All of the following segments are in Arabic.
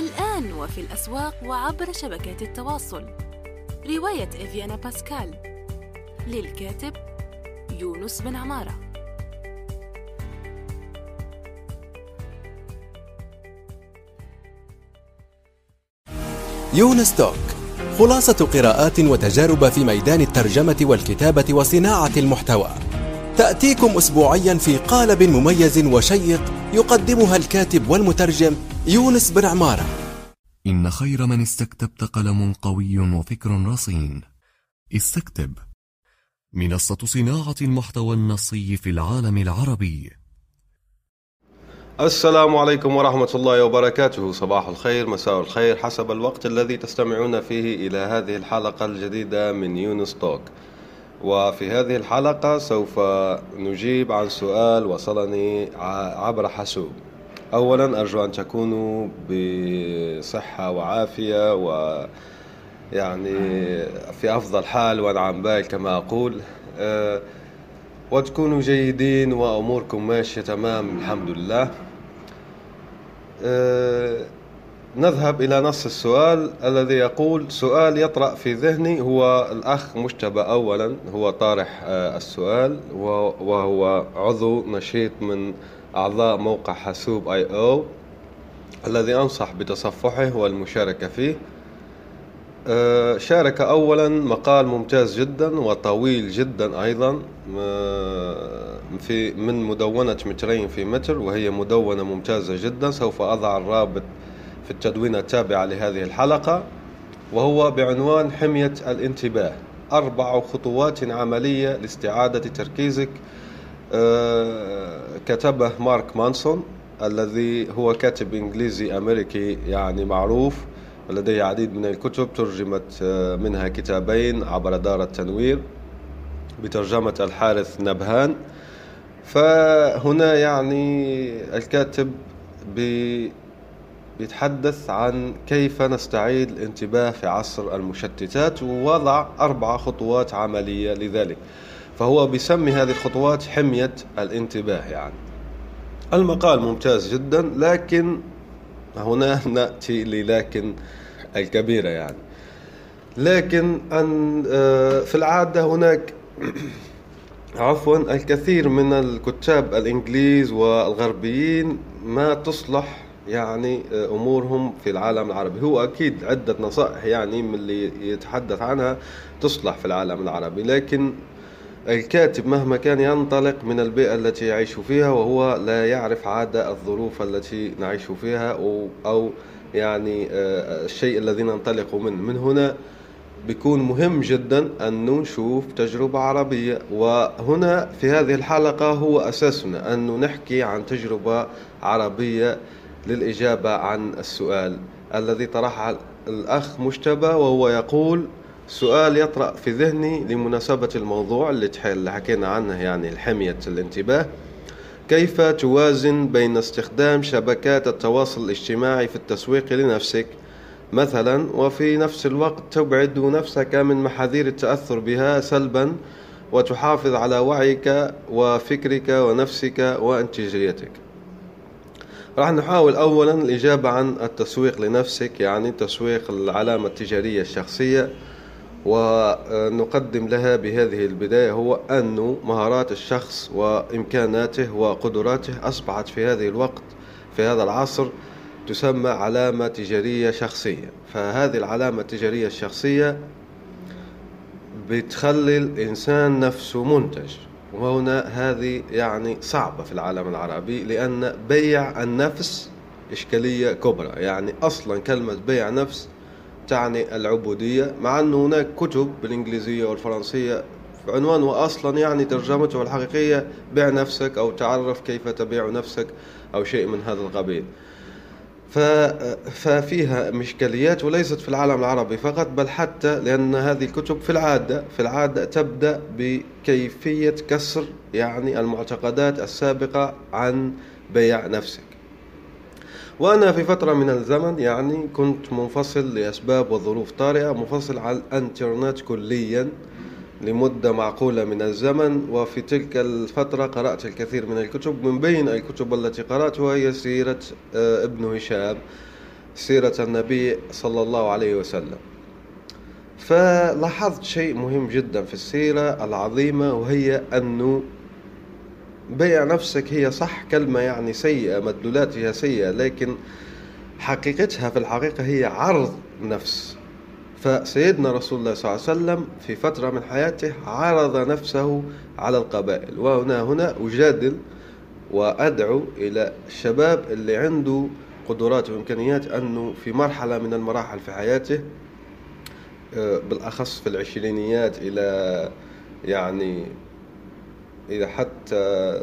الآن وفي الأسواق وعبر شبكات التواصل. رواية إفيانا باسكال. للكاتب يونس بن عمارة. يونس توك خلاصة قراءات وتجارب في ميدان الترجمة والكتابة وصناعة المحتوى. تأتيكم أسبوعيا في قالب مميز وشيق يقدمها الكاتب والمترجم يونس بن عمارة. إن خير من استكتبت قلم قوي وفكر رصين. استكتب. منصة صناعة المحتوى النصي في العالم العربي. السلام عليكم ورحمة الله وبركاته. صباح الخير مساء الخير حسب الوقت الذي تستمعون فيه إلى هذه الحلقة الجديدة من يونس توك. وفي هذه الحلقة سوف نجيب عن سؤال وصلني عبر حاسوب. أولا أرجو أن تكونوا بصحة وعافية و يعني في أفضل حال ونعم بال كما أقول. أه وتكونوا جيدين وأموركم ماشية تمام الحمد لله. أه نذهب إلى نص السؤال الذي يقول سؤال يطرأ في ذهني هو الأخ مجتبى أولا هو طارح أه السؤال وهو عضو نشيط من أعضاء موقع حاسوب آي أو الذي أنصح بتصفحه والمشاركة فيه. أه شارك أولا مقال ممتاز جدا وطويل جدا أيضا في من مدونة مترين في متر وهي مدونة ممتازة جدا. سوف أضع الرابط في التدوينة التابعة لهذه الحلقة وهو بعنوان حمية الانتباه. أربع خطوات عملية لاستعادة تركيزك أه كتبه مارك مانسون الذي هو كاتب إنجليزي أمريكي يعني معروف ولديه عديد من الكتب ترجمت منها كتابين عبر دار التنوير بترجمة الحارث نبهان. فهنا يعني الكاتب بي بيتحدث عن كيف نستعيد الانتباه في عصر المشتتات ووضع أربع خطوات عملية لذلك. فهو بيسمي هذه الخطوات حمية الانتباه يعني. المقال ممتاز جدا لكن هنا نأتي للكن الكبيرة يعني. لكن أن في العادة هناك عفوا الكثير من الكتاب الإنجليز والغربيين ما تصلح يعني أمورهم في العالم العربي. هو أكيد عدة نصائح يعني من اللي يتحدث عنها تصلح في العالم العربي. لكن الكاتب مهما كان ينطلق من البيئة التي يعيش فيها وهو لا يعرف عادة الظروف التي نعيش فيها أو, يعني الشيء الذي ننطلق منه من هنا. بيكون مهم جدا أن نشوف تجربة عربية. وهنا في هذه الحلقة هو أساسنا أن نحكي عن تجربة عربية للإجابة عن السؤال الذي طرحه الأخ مجتبى وهو يقول سؤال يطرأ في ذهني لمناسبة الموضوع اللي حكينا عنه يعني حمية الانتباه. كيف توازن بين استخدام شبكات التواصل الاجتماعي في التسويق لنفسك؟ مثلا وفي نفس الوقت تبعد نفسك من محاذير التأثر بها سلبا وتحافظ على وعيك وفكرك ونفسك وانتاجيتك. راح نحاول اولا الإجابة عن التسويق لنفسك يعني تسويق العلامة التجارية الشخصية. ونقدم لها بهذه البداية هو أن مهارات الشخص وإمكاناته وقدراته أصبحت في هذه الوقت في هذا العصر تسمى علامة تجارية شخصية. فهذه العلامة التجارية الشخصية بتخلي الإنسان نفسه منتج. وهنا هذه يعني صعبة في العالم العربي لأن بيع النفس إشكالية كبرى. يعني أصلا كلمة بيع نفس تعني العبودية مع أن هناك كتب بالإنجليزية والفرنسية عنوان وأصلا يعني ترجمته الحقيقية بيع نفسك أو تعرف كيف تبيع نفسك أو شيء من هذا القبيل. ففيها مشكليات وليست في العالم العربي فقط بل حتى لأن هذه الكتب في العادة في العادة تبدأ بكيفية كسر يعني المعتقدات السابقة عن بيع نفسك. وأنا في فترة من الزمن يعني كنت منفصل لأسباب وظروف طارئة منفصل على الانترنت كليا لمدة معقولة من الزمن وفي تلك الفترة قرأت الكثير من الكتب. من بين الكتب التي قرأتها هي سيرة ابن هشام سيرة النبي صلى الله عليه وسلم. فلاحظت شيء مهم جدا في السيرة العظيمة وهي أنه بيع نفسك هي صح كلمة يعني سيئة مدلولاتها سيئة لكن حقيقتها في الحقيقة هي عرض نفس. فسيدنا رسول الله صلى الله عليه وسلم في فترة من حياته عرض نفسه على القبائل. وهنا هنا أجادل وأدعو إلى الشباب اللي عنده قدرات وإمكانيات أنه في مرحلة من المراحل في حياته آه، بالأخص في العشرينيات إلى يعني إلى حتى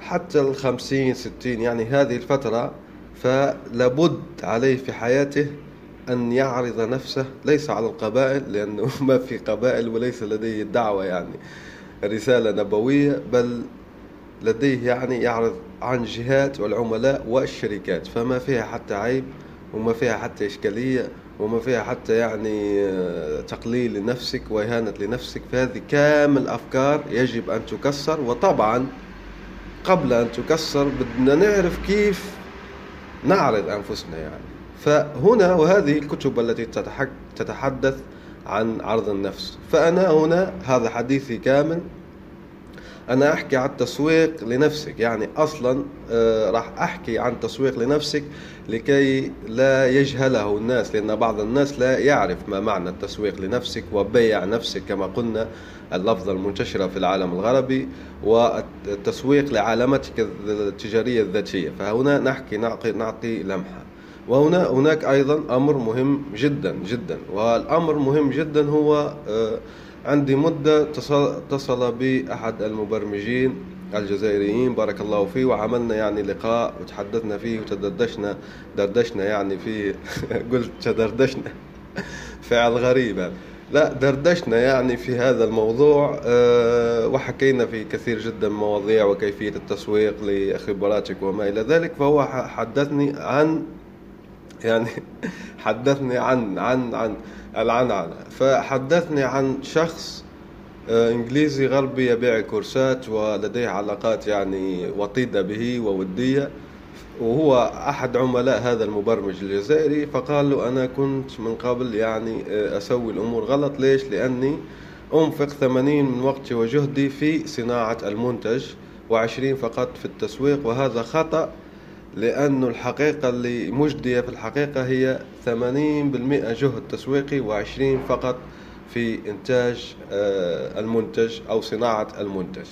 حتى الخمسين ستين يعني هذه الفترة فلابد عليه في حياته أن يعرض نفسه ليس على القبائل لأنه ما في قبائل وليس لديه الدعوة يعني رسالة نبوية بل لديه يعني يعرض عن جهات والعملاء والشركات فما فيها حتى عيب وما فيها حتى إشكالية. وما فيها حتى يعني آه، تقليل لنفسك وإهانة لنفسك. فهذه كامل أفكار يجب أن تكسر. وطبعا قبل أن تكسر بدنا نعرف كيف نعرض أنفسنا يعني. فهنا وهذه الكتب التي تتحدث عن عرض النفس. فأنا هنا هذا حديثي كامل. أنا أحكي عن التسويق لنفسك. يعني أصلا آه، راح أحكي عن تسويق لنفسك لكي لا يجهله الناس لأن بعض الناس لا يعرف ما معنى التسويق لنفسك وبيع نفسك كما قلنا اللفظة المنتشرة في العالم الغربي والتسويق لعلامتك التجارية الذاتية. فهنا نحكي نعطي, نعطي لمحة. وهنا هناك أيضا أمر مهم جدا جدا. والأمر مهم جدا هو آه، عندي مدة اتصل بي أحد المبرمجين الجزائريين بارك الله فيه وعملنا يعني لقاء وتحدثنا فيه وتدردشنا دردشنا يعني فيه قلت تدردشنا فعل غريب. لا دردشنا يعني في هذا الموضوع أه وحكينا في كثير جدا مواضيع وكيفية التسويق لخبراتك وما إلى ذلك فهو حدثني عن يعني حدثني عن عن عن العنعنة. فحدثني عن شخص آه، إنجليزي غربي يبيع كورسات ولديه علاقات يعني وطيدة به وودية وهو أحد عملاء هذا المبرمج الجزائري فقال له أنا كنت من قبل يعني آه، أسوي الأمور غلط. ليش؟ لأني أنفق 80 من وقتي وجهدي في صناعة المنتج و20 فقط في التسويق وهذا خطأ لأنه الحقيقة اللي مجدية في الحقيقة هي 80% جهد تسويقي و20 فقط في إنتاج آه، المنتج أو صناعة المنتج.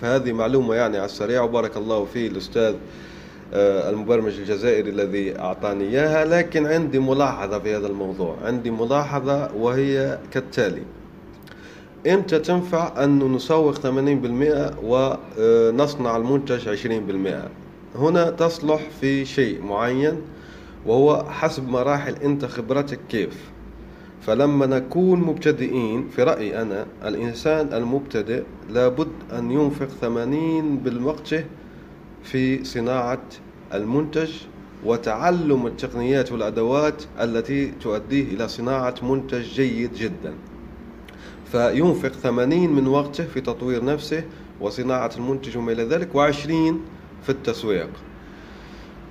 فهذه معلومة يعني على السريع وبارك الله فيه الأستاذ آه، المبرمج الجزائري الذي أعطاني إياها. لكن عندي ملاحظة في هذا الموضوع. عندي ملاحظة وهي كالتالي. إمتى تنفع أن نسوق 80% ونصنع المنتج 20% هنا تصلح في شيء معين وهو حسب مراحل أنت خبرتك كيف. فلما نكون مبتدئين في رأيي أنا الإنسان المبتدئ لابد أن ينفق ثمانين بالوقت في صناعة المنتج وتعلم التقنيات والأدوات التي تؤديه إلى صناعة منتج جيد جدا. فينفق ثمانين من وقته في تطوير نفسه وصناعة المنتج وما إلى ذلك وعشرين في التسويق.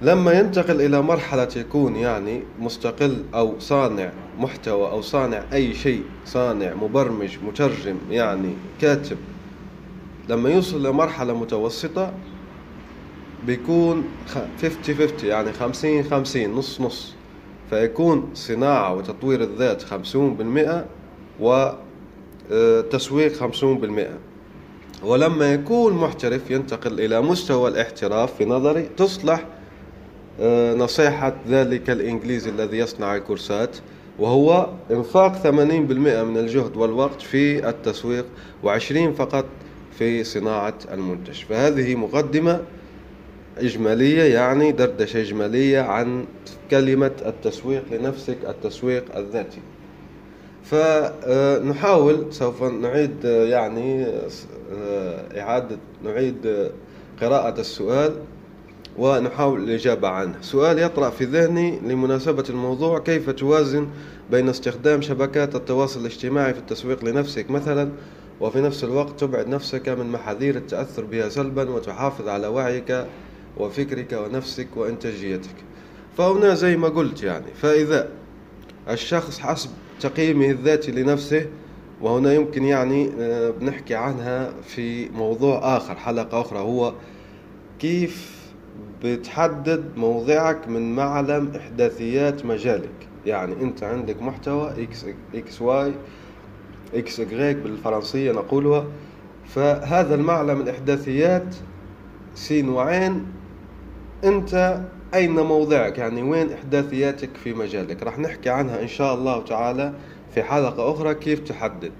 لما ينتقل إلى مرحلة يكون يعني مستقل أو صانع محتوى أو صانع أي شيء صانع مبرمج مترجم يعني كاتب لما يوصل لمرحلة متوسطة بيكون 50 50 يعني 50 50 نص نص. فيكون صناعة وتطوير الذات 50% وتسويق 50% ولما يكون محترف ينتقل إلى مستوى الاحتراف في نظري تصلح آه، نصيحة ذلك الإنجليزي الذي يصنع الكورسات وهو إنفاق 80% من الجهد والوقت في التسويق و20 فقط في صناعة المنتج. فهذه مقدمة إجمالية يعني دردشة إجمالية عن كلمة التسويق لنفسك التسويق الذاتي. فنحاول سوف نعيد يعني إعادة نعيد قراءة السؤال ونحاول الإجابة عنه. سؤال يطرأ في ذهني لمناسبة الموضوع كيف توازن بين استخدام شبكات التواصل الاجتماعي في التسويق لنفسك مثلا وفي نفس الوقت تبعد نفسك من محاذير التأثر بها سلبا وتحافظ على وعيك وفكرك ونفسك وإنتاجيتك؟ فهنا زي ما قلت يعني فإذا الشخص حسب تقييمه الذاتي لنفسه وهنا يمكن يعني آه، بنحكي عنها في موضوع آخر حلقة أخرى هو كيف بتحدد موضعك من معلم إحداثيات مجالك. يعني أنت عندك محتوى إكس, إكس واي إكس إغريك بالفرنسية نقولها فهذا المعلم الإحداثيات سين وعين أنت أين موضعك؟ يعني وين إحداثياتك في مجالك؟ راح نحكي عنها إن شاء الله تعالى في حلقة أخرى كيف تحدد.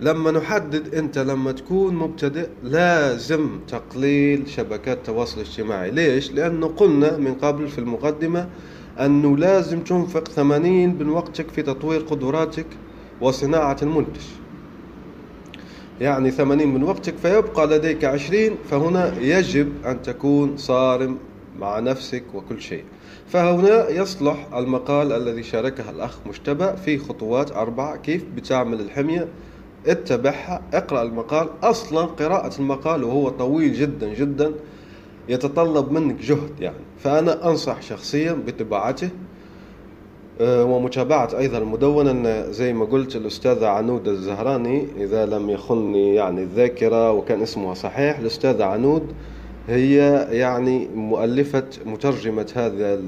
لما نحدد أنت لما تكون مبتدئ لازم تقليل شبكات التواصل الاجتماعي. ليش؟ لأنه قلنا من قبل في المقدمة أنه لازم تنفق ثمانين من وقتك في تطوير قدراتك وصناعة المنتج. يعني ثمانين من وقتك فيبقى لديك عشرين فهنا يجب أن تكون صارم مع نفسك وكل شيء. فهنا يصلح المقال الذي شاركه الأخ مجتبى في خطوات أربعة. كيف بتعمل الحمية؟ اتبعها اقرأ المقال. أصلا قراءة المقال وهو طويل جدا جدا يتطلب منك جهد يعني. فأنا أنصح شخصيا بطباعته آه، ومتابعة أيضا المدونة. زي ما قلت الأستاذة عنود الزهراني إذا لم يخني يعني الذاكرة وكان اسمها صحيح الأستاذة عنود هي يعني مؤلفة مترجمة هذا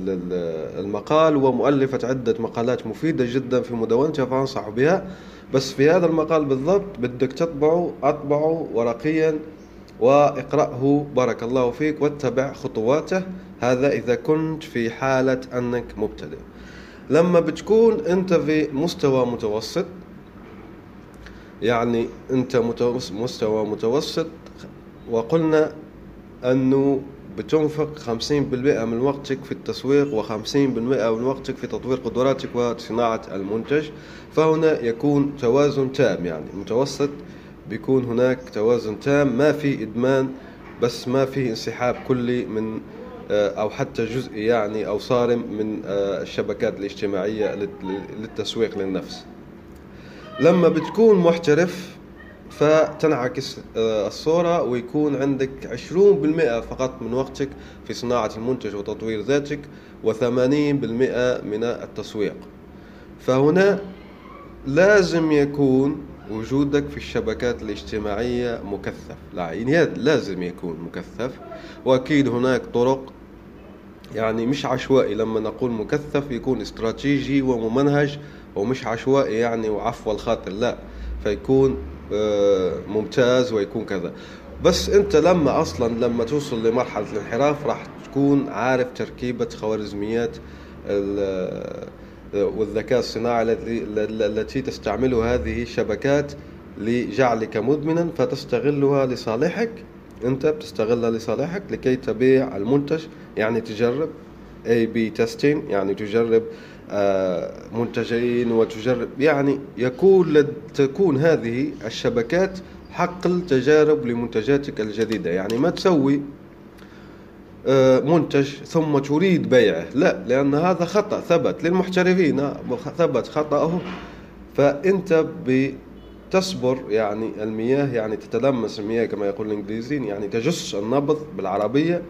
المقال ومؤلفة عدة مقالات مفيدة جدا في مدونتها فأنصح بها. بس في هذا المقال بالضبط بدك تطبعه أطبعه ورقيا وإقرأه. بارك الله فيك واتبع خطواته. هذا إذا كنت في حالة أنك مبتدئ. لما بتكون أنت في مستوى متوسط يعني أنت مستوى متوسط وقلنا أنه بتنفق 50% من وقتك في التسويق و50% من وقتك في تطوير قدراتك وصناعة المنتج فهنا يكون توازن تام يعني. متوسط بيكون هناك توازن تام ما في إدمان بس ما في انسحاب كلي من آه، أو حتى جزئي يعني أو صارم من آه، الشبكات الاجتماعية للتسويق للنفس. لما بتكون محترف فتنعكس آه، الصورة ويكون عندك 20% فقط من وقتك في صناعة المنتج وتطوير ذاتك و80% من التسويق. فهنا لازم يكون وجودك في الشبكات الاجتماعية مكثف. يعني لازم يكون مكثف. وأكيد هناك طرق يعني مش عشوائي لما نقول مكثف يكون استراتيجي وممنهج ومش عشوائي يعني وعفو الخاطر لا. فيكون ممتاز ويكون كذا. بس انت لما أصلا لما توصل لمرحلة الانحراف راح تكون عارف تركيبة خوارزميات آه، والذكاء الصناعي التي تستعمله هذه الشبكات لجعلك مدمنا فتستغلها لصالحك. انت بتستغلها لصالحك لكي تبيع المنتج. يعني تجرب A/B testing يعني تجرب آه، منتجين وتجرب يعني يكون تكون هذه الشبكات حقل تجارب لمنتجاتك الجديدة. يعني ما تسوي آه، منتج ثم تريد بيعه. لا لأن هذا خطأ ثبت للمحترفين آه، ثبت خطأه فأنت بتصبر يعني المياه يعني تتلمس المياه كما يقول الإنجليزيين يعني تجس النبض بالعربية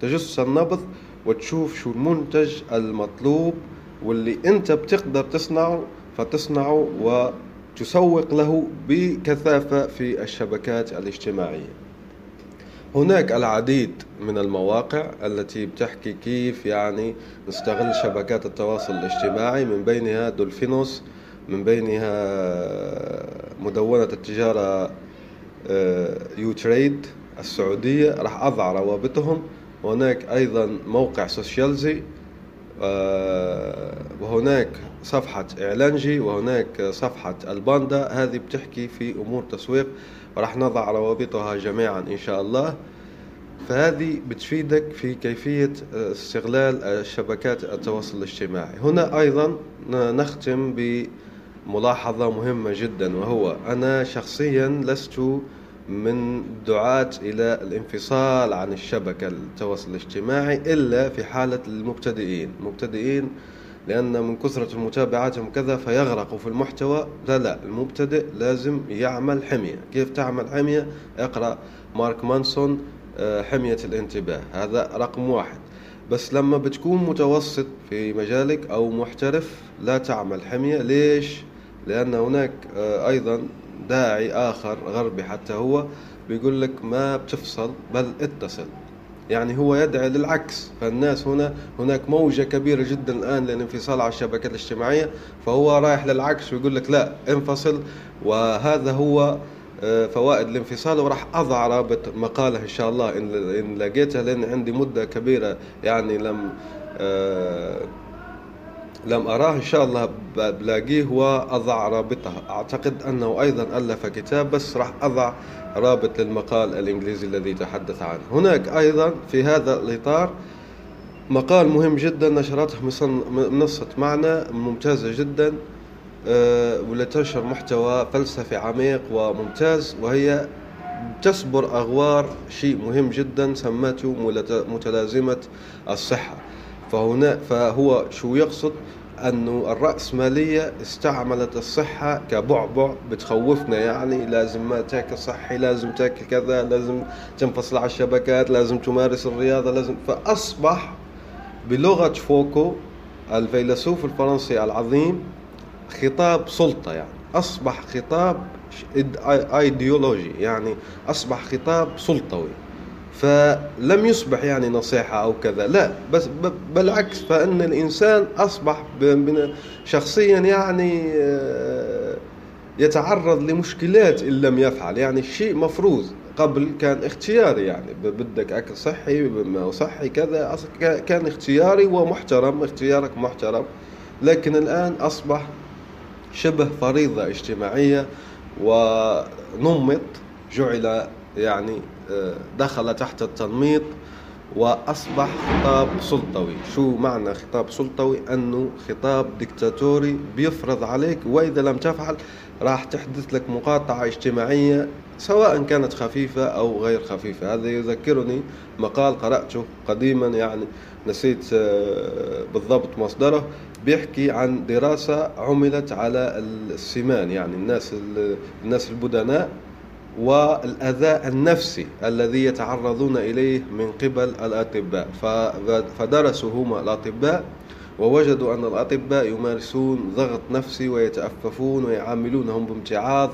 تجس النبض وتشوف شو المنتج المطلوب واللي انت بتقدر تصنعه فتصنعه وتسوق له بكثافة في الشبكات الاجتماعية. هناك العديد من المواقع التي بتحكي كيف يعني نستغل شبكات التواصل الاجتماعي من بينها دولفينوس من بينها مدونة التجارة يو آه، تريد السعودية راح أضع روابطهم. هناك أيضا موقع سوشيالزي وهناك صفحة إعلانجي وهناك صفحة الباندا. هذه بتحكي في أمور تسويق راح نضع روابطها جميعا إن شاء الله. فهذه بتفيدك في كيفية استغلال شبكات التواصل الاجتماعي. هنا أيضا نختم بملاحظة مهمة جدا وهو أنا شخصيا لست من دعاة إلى الانفصال عن الشبكة التواصل الاجتماعي إلا في حالة المبتدئين. مبتدئين لأن من كثرة متابعاتهم كذا فيغرقوا في المحتوى. لا لا المبتدئ لازم يعمل حمية. كيف تعمل حمية؟ اقرأ مارك مانسون آه، حمية الانتباه. هذا رقم واحد. بس لما بتكون متوسط في مجالك أو محترف لا تعمل حمية. ليش؟ لأن هناك آه، أيضا داعي آخر غربي حتى هو بيقول لك ما بتفصل بل اتصل. يعني هو يدعي للعكس. فالناس هنا هناك موجة كبيرة جدا الآن للانفصال على الشبكات الاجتماعية. فهو رايح للعكس ويقول لك لا انفصل. وهذا هو آه، فوائد الانفصال. وراح أضع رابط مقاله إن شاء الله إن لقيتها لأن عندي مدة كبيرة يعني لم آه، لم أراه إن شاء الله بلاقيه وأضع رابطه. أعتقد أنه أيضا ألف كتاب بس راح أضع رابط للمقال الإنجليزي الذي تحدث عنه. هناك أيضا في هذا الإطار مقال مهم جدا نشرته منصة معنى ممتازة جدا آه، ولتنشر محتوى فلسفي عميق وممتاز وهي تسبر أغوار شيء مهم جدا سمته متلازمة الصحة. فهنا فهو شو يقصد؟ أنه الرأسمالية استعملت الصحة كبعبع بتخوفنا يعني لازم ما تاكل صحي لازم تاكل كذا لازم تنفصل على الشبكات لازم تمارس الرياضة لازم. فأصبح بلغة فوكو الفيلسوف الفرنسي العظيم خطاب سلطة يعني أصبح خطاب إيديولوجي يعني أصبح خطاب سلطوي. فلم يصبح يعني نصيحة أو كذا. لا بس بالعكس فإن الإنسان أصبح شخصيا يعني آه، يتعرض لمشكلات إن لم يفعل. يعني الشيء مفروض قبل كان اختياري يعني. بدك أكل صحي صحي كذا كان اختياري ومحترم اختيارك محترم. لكن الآن أصبح شبه فريضة اجتماعية ونمط جعل يعني دخل تحت التنميط وأصبح خطاب سلطوي. شو معنى خطاب سلطوي؟ أنه خطاب دكتاتوري بيفرض عليك وإذا لم تفعل راح تحدث لك مقاطعة اجتماعية سواء كانت خفيفة أو غير خفيفة. هذا يذكرني مقال قرأته قديما يعني نسيت آه، بالضبط مصدره. بيحكي عن دراسة عملت على السمان يعني الناس الناس البدناء والأذى النفسي الذي يتعرضون إليه من قبل الأطباء. فدرسوا هما الأطباء ووجدوا أن الأطباء يمارسون ضغط نفسي ويتأففون ويعاملونهم بامتعاض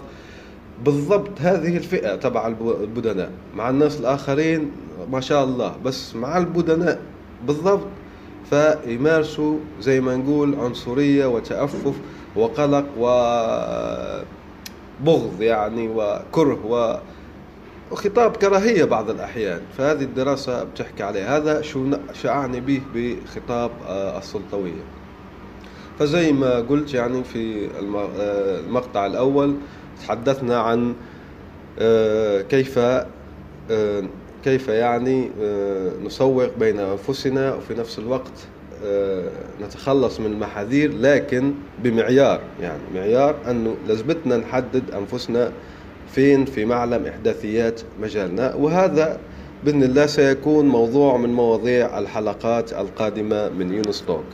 بالضبط هذه الفئة تبع البدناء. مع الناس الآخرين ما شاء الله بس مع البدناء بالضبط. فيمارسوا زي ما نقول عنصرية وتأفف وقلق وبغض يعني وكره و وخطاب كراهية بعض الأحيان فهذه الدراسة بتحكي عليه هذا شو أعني به بخطاب آه، السلطوية. فزي ما قلت يعني في آه، المقطع الأول تحدثنا عن آه، كيف كيف يعني نسوق بين أنفسنا وفي نفس الوقت نتخلص من المحاذير لكن بمعيار يعني معيار أنه لازمتنا نحدد أنفسنا فين في معلم إحداثيات مجالنا. وهذا بإذن الله سيكون موضوع من مواضيع الحلقات القادمة من يونس توك.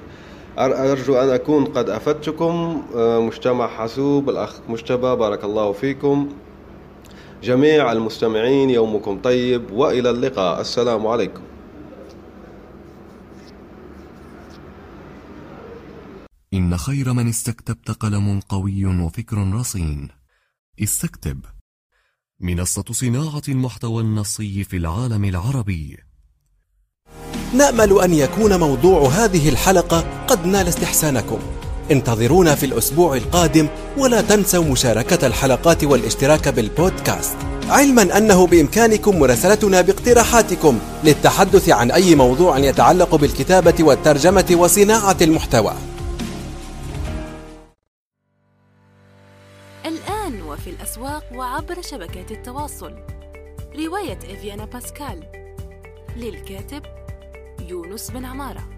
أرجو أن أكون قد أفدتكم آه، مجتمع حاسوب الأخ مجتبى بارك الله فيكم. جميع المستمعين يومكم طيب وإلى اللقاء. السلام عليكم. إن خير من استكتبت قلم قوي وفكر رصين. استكتب. منصة صناعة المحتوى النصي في العالم العربي. نأمل أن يكون موضوع هذه الحلقة قد نال استحسانكم. انتظرونا في الأسبوع القادم ولا تنسوا مشاركة الحلقات والاشتراك بالبودكاست. علما أنه بإمكانكم مراسلتنا باقتراحاتكم للتحدث عن أي موضوع يتعلق بالكتابة والترجمة وصناعة المحتوى. الأسواق وعبر شبكات التواصل. رواية إفيانا باسكال. للكاتب يونس بن عمارة.